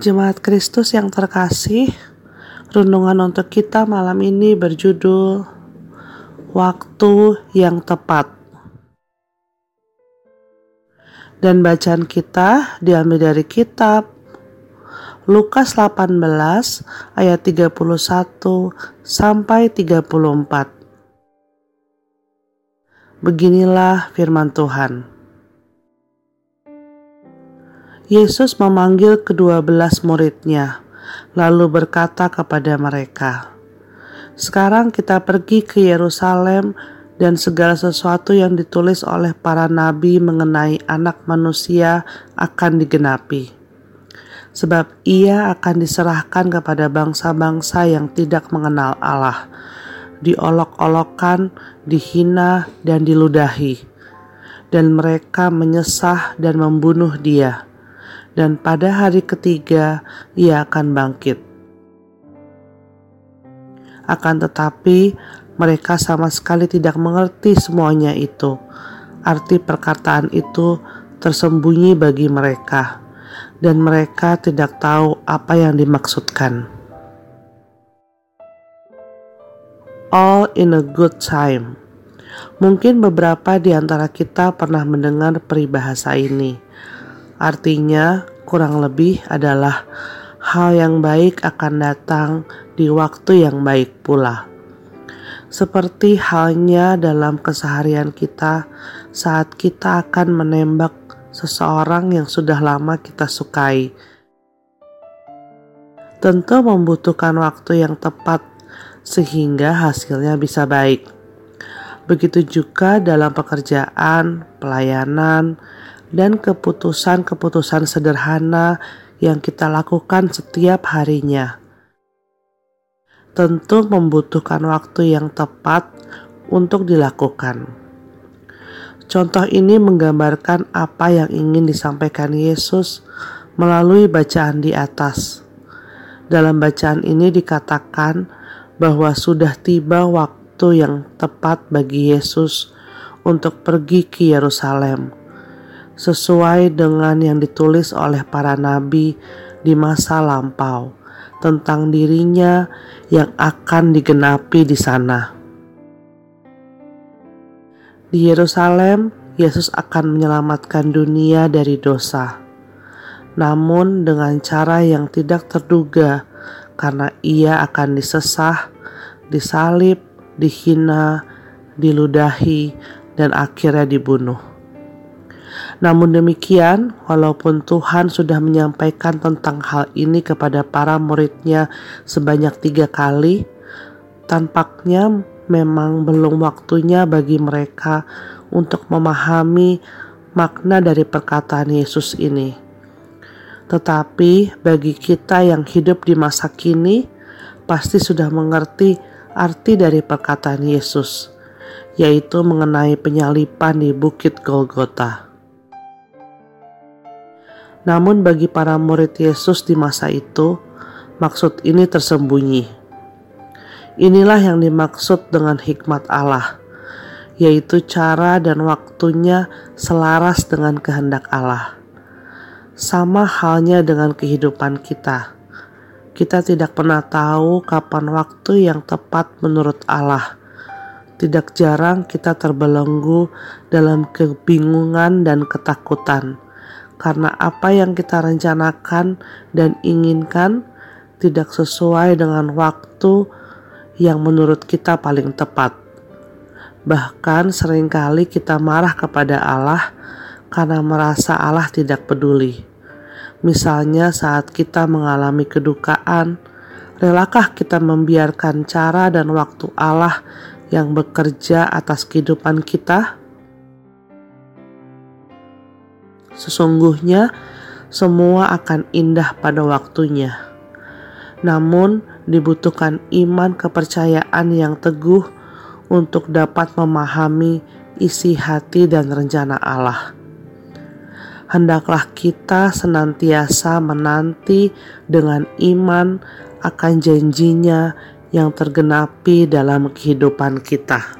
Jemaat Kristus yang terkasih, renungan untuk kita malam ini berjudul Waktu yang Tepat. Dan bacaan kita diambil dari kitab Lukas 18 ayat 31 sampai 34. Beginilah firman Tuhan. Yesus memanggil kedua belas muridnya, lalu berkata kepada mereka, "Sekarang kita pergi ke Yerusalem, dan segala sesuatu yang ditulis oleh para nabi mengenai Anak Manusia akan digenapi, sebab Ia akan diserahkan kepada bangsa-bangsa yang tidak mengenal Allah." diolok-olokkan, dihina, dan diludahi, dan mereka menyesah dan membunuh Dia dan pada hari ketiga ia akan bangkit. Akan tetapi, mereka sama sekali tidak mengerti semuanya itu. Arti perkataan itu tersembunyi bagi mereka, dan mereka tidak tahu apa yang dimaksudkan. All in a good time. Mungkin beberapa di antara kita pernah mendengar peribahasa ini Artinya, kurang lebih adalah hal yang baik akan datang di waktu yang baik pula. Seperti halnya dalam keseharian kita saat kita akan menembak seseorang yang sudah lama kita sukai. Tentu membutuhkan waktu yang tepat sehingga hasilnya bisa baik. Begitu juga dalam pekerjaan, pelayanan, dan keputusan-keputusan sederhana yang kita lakukan setiap harinya. Tentu membutuhkan waktu yang tepat untuk dilakukan. Contoh ini menggambarkan apa yang ingin disampaikan Yesus melalui bacaan di atas. Dalam bacaan ini dikatakan bahwa sudah tiba waktu yang tepat bagi Yesus untuk pergi ke Yerusalem sesuai dengan yang ditulis oleh para nabi di masa lampau tentang dirinya yang akan digenapi di sana. Di Yerusalem, Yesus akan menyelamatkan dunia dari dosa, namun dengan cara yang tidak terduga, karena Ia akan disesah, disalib, dihina, diludahi, dan akhirnya dibunuh. Namun demikian, walaupun Tuhan sudah menyampaikan tentang hal ini kepada para muridnya sebanyak tiga kali, tampaknya memang belum waktunya bagi mereka untuk memahami makna dari perkataan Yesus ini. Tetapi bagi kita yang hidup di masa kini, pasti sudah mengerti arti dari perkataan Yesus, yaitu mengenai penyalipan di Bukit Golgota. Namun bagi para murid Yesus di masa itu, maksud ini tersembunyi. Inilah yang dimaksud dengan hikmat Allah, yaitu cara dan waktunya selaras dengan kehendak Allah. Sama halnya dengan kehidupan kita. Kita tidak pernah tahu kapan waktu yang tepat menurut Allah. Tidak jarang kita terbelenggu dalam kebingungan dan ketakutan karena apa yang kita rencanakan dan inginkan tidak sesuai dengan waktu yang menurut kita paling tepat. Bahkan sering kali kita marah kepada Allah karena merasa Allah tidak peduli. Misalnya saat kita mengalami kedukaan, relakah kita membiarkan cara dan waktu Allah yang bekerja atas kehidupan kita? Sesungguhnya semua akan indah pada waktunya. Namun dibutuhkan iman kepercayaan yang teguh untuk dapat memahami isi hati dan rencana Allah. Hendaklah kita senantiasa menanti dengan iman akan janjinya yang tergenapi dalam kehidupan kita.